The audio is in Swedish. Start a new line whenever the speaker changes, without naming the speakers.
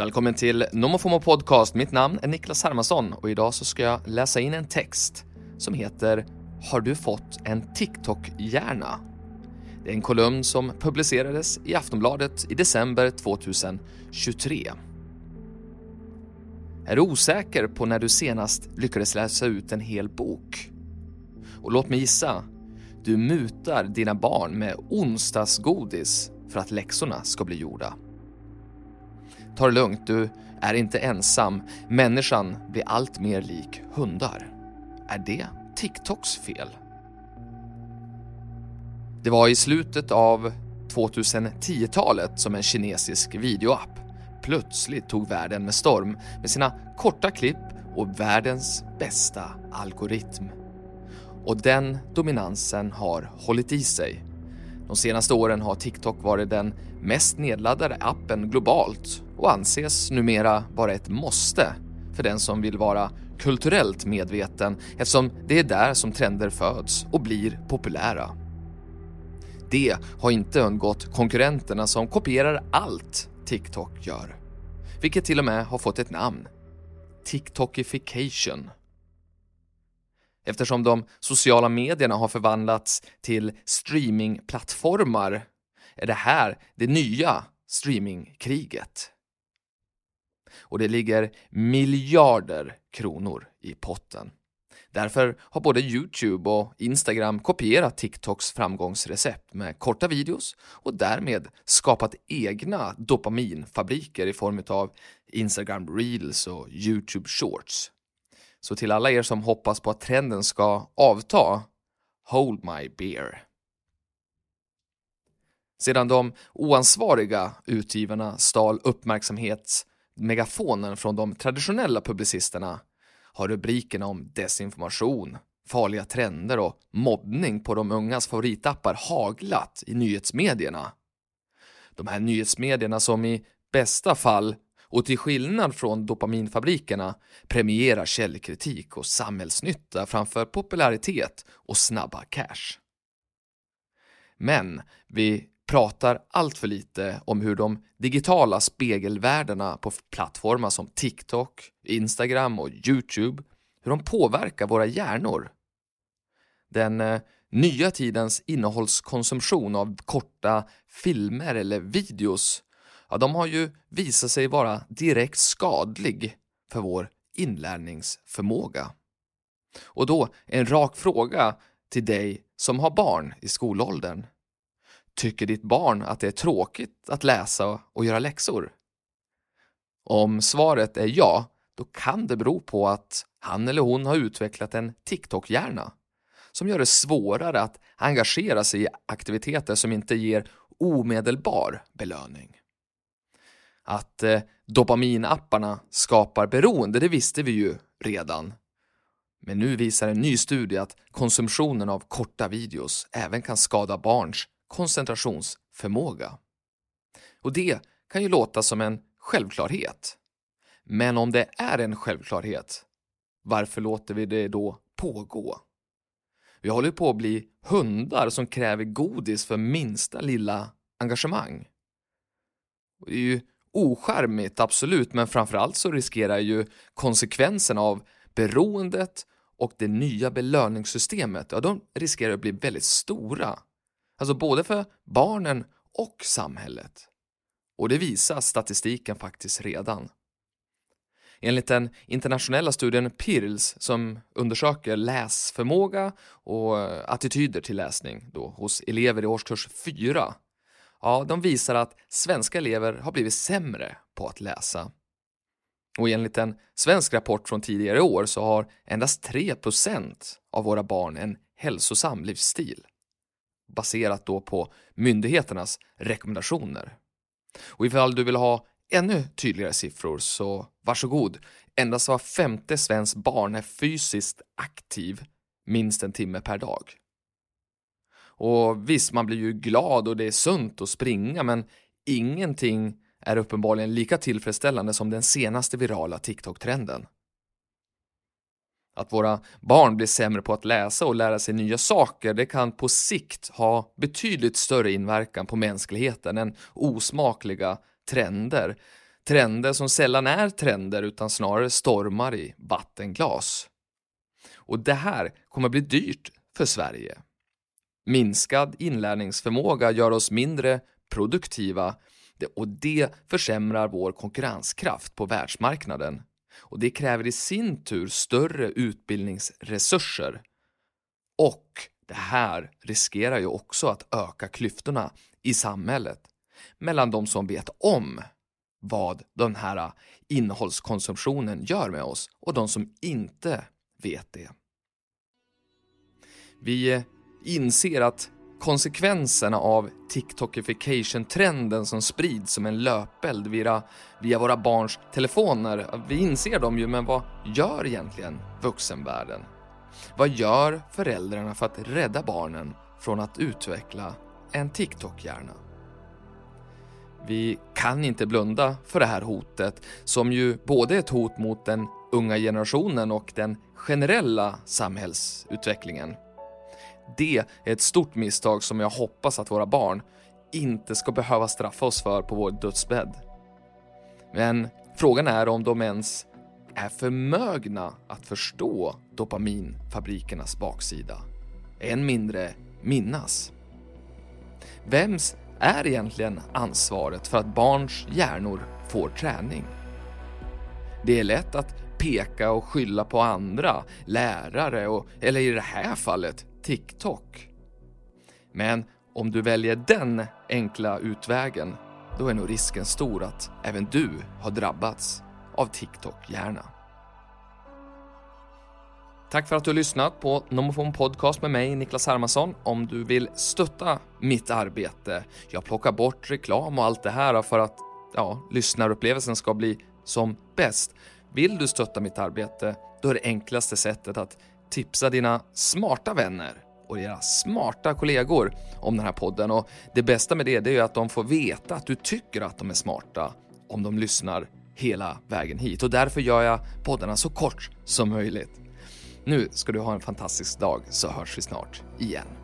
Välkommen till NomoFomo Podcast. Mitt namn är Niklas Hermansson och idag så ska jag läsa in en text som heter Har du fått en TikTok-hjärna? Det är en kolumn som publicerades i Aftonbladet i december 2023. Är du osäker på när du senast lyckades läsa ut en hel bok? Och låt mig gissa, du mutar dina barn med onsdagsgodis för att läxorna ska bli gjorda. Ta det lugnt, du är inte ensam. Människan blir allt mer lik hundar. Är det TikToks fel? Det var i slutet av 2010-talet som en kinesisk videoapp plötsligt tog världen med storm med sina korta klipp och världens bästa algoritm. Och den dominansen har hållit i sig. De senaste åren har TikTok varit den mest nedladdade appen globalt och anses numera vara ett måste för den som vill vara kulturellt medveten eftersom det är där som trender föds och blir populära. Det har inte undgått konkurrenterna som kopierar allt TikTok gör, vilket till och med har fått ett namn. TikTokification. Eftersom de sociala medierna har förvandlats till streamingplattformar är det här det nya streamingkriget. Och det ligger miljarder kronor i potten. Därför har både Youtube och Instagram kopierat TikToks framgångsrecept med korta videos och därmed skapat egna dopaminfabriker i form av Instagram Reels och Youtube Shorts. Så till alla er som hoppas på att trenden ska avta, hold my beer. Sedan de oansvariga utgivarna stal uppmärksamhetsmegafonen från de traditionella publicisterna har rubrikerna om desinformation, farliga trender och mobbning på de ungas favoritappar haglat i nyhetsmedierna. De här nyhetsmedierna som i bästa fall och till skillnad från dopaminfabrikerna premierar källkritik och samhällsnytta framför popularitet och snabba cash. Men vi pratar allt för lite om hur de digitala spegelvärdena på plattformar som TikTok, Instagram och Youtube, hur de påverkar våra hjärnor. Den eh, nya tidens innehållskonsumtion av korta filmer eller videos, ja, de har ju visat sig vara direkt skadlig för vår inlärningsförmåga. Och då en rak fråga till dig som har barn i skolåldern. Tycker ditt barn att det är tråkigt att läsa och göra läxor? Om svaret är ja, då kan det bero på att han eller hon har utvecklat en TikTok-hjärna som gör det svårare att engagera sig i aktiviteter som inte ger omedelbar belöning. Att eh, dopaminapparna skapar beroende, det visste vi ju redan. Men nu visar en ny studie att konsumtionen av korta videos även kan skada barns koncentrationsförmåga. Och det kan ju låta som en självklarhet. Men om det är en självklarhet, varför låter vi det då pågå? Vi håller på att bli hundar som kräver godis för minsta lilla engagemang. Det är ju oskärmigt, absolut, men framförallt så riskerar ju konsekvensen av beroendet och det nya belöningssystemet, ja, de riskerar att bli väldigt stora Alltså både för barnen och samhället. Och det visar statistiken faktiskt redan. Enligt den internationella studien PIRLS som undersöker läsförmåga och attityder till läsning då, hos elever i årskurs 4, ja, de visar att svenska elever har blivit sämre på att läsa. Och enligt en svensk rapport från tidigare år så har endast 3% av våra barn en hälsosam livsstil baserat då på myndigheternas rekommendationer. Och ifall du vill ha ännu tydligare siffror så varsågod. Endast var femte svensk barn är fysiskt aktiv minst en timme per dag. Och visst, man blir ju glad och det är sunt att springa, men ingenting är uppenbarligen lika tillfredsställande som den senaste virala TikTok-trenden. Att våra barn blir sämre på att läsa och lära sig nya saker, det kan på sikt ha betydligt större inverkan på mänskligheten än osmakliga trender. Trender som sällan är trender utan snarare stormar i vattenglas. Och det här kommer bli dyrt för Sverige. Minskad inlärningsförmåga gör oss mindre produktiva och det försämrar vår konkurrenskraft på världsmarknaden. Och det kräver i sin tur större utbildningsresurser. Och det här riskerar ju också att öka klyftorna i samhället mellan de som vet om vad den här innehållskonsumtionen gör med oss och de som inte vet det. Vi inser att konsekvenserna av TikTokification-trenden som sprids som en löpeld via, via våra barns telefoner. Vi inser dem ju, men vad gör egentligen vuxenvärlden? Vad gör föräldrarna för att rädda barnen från att utveckla en TikTok-hjärna? Vi kan inte blunda för det här hotet som ju både är ett hot mot den unga generationen och den generella samhällsutvecklingen. Det är ett stort misstag som jag hoppas att våra barn inte ska behöva straffa oss för på vår dödsbädd. Men frågan är om de ens är förmögna att förstå dopaminfabrikernas baksida. Än mindre minnas. Vems är egentligen ansvaret för att barns hjärnor får träning? Det är lätt att peka och skylla på andra, lärare och, eller i det här fallet, TikTok. Men om du väljer den enkla utvägen, då är nog risken stor att även du har drabbats av TikTok-hjärna. Tack för att du har lyssnat på Nomofon Podcast med mig, Niklas Hermansson. Om du vill stötta mitt arbete, jag plockar bort reklam och allt det här för att ja, lyssnarupplevelsen ska bli som bäst. Vill du stötta mitt arbete, då är det enklaste sättet att tipsa dina smarta vänner och dina smarta kollegor om den här podden. Och det bästa med det, det är ju att de får veta att du tycker att de är smarta om de lyssnar hela vägen hit. Och därför gör jag poddarna så kort som möjligt. Nu ska du ha en fantastisk dag så hörs vi snart igen.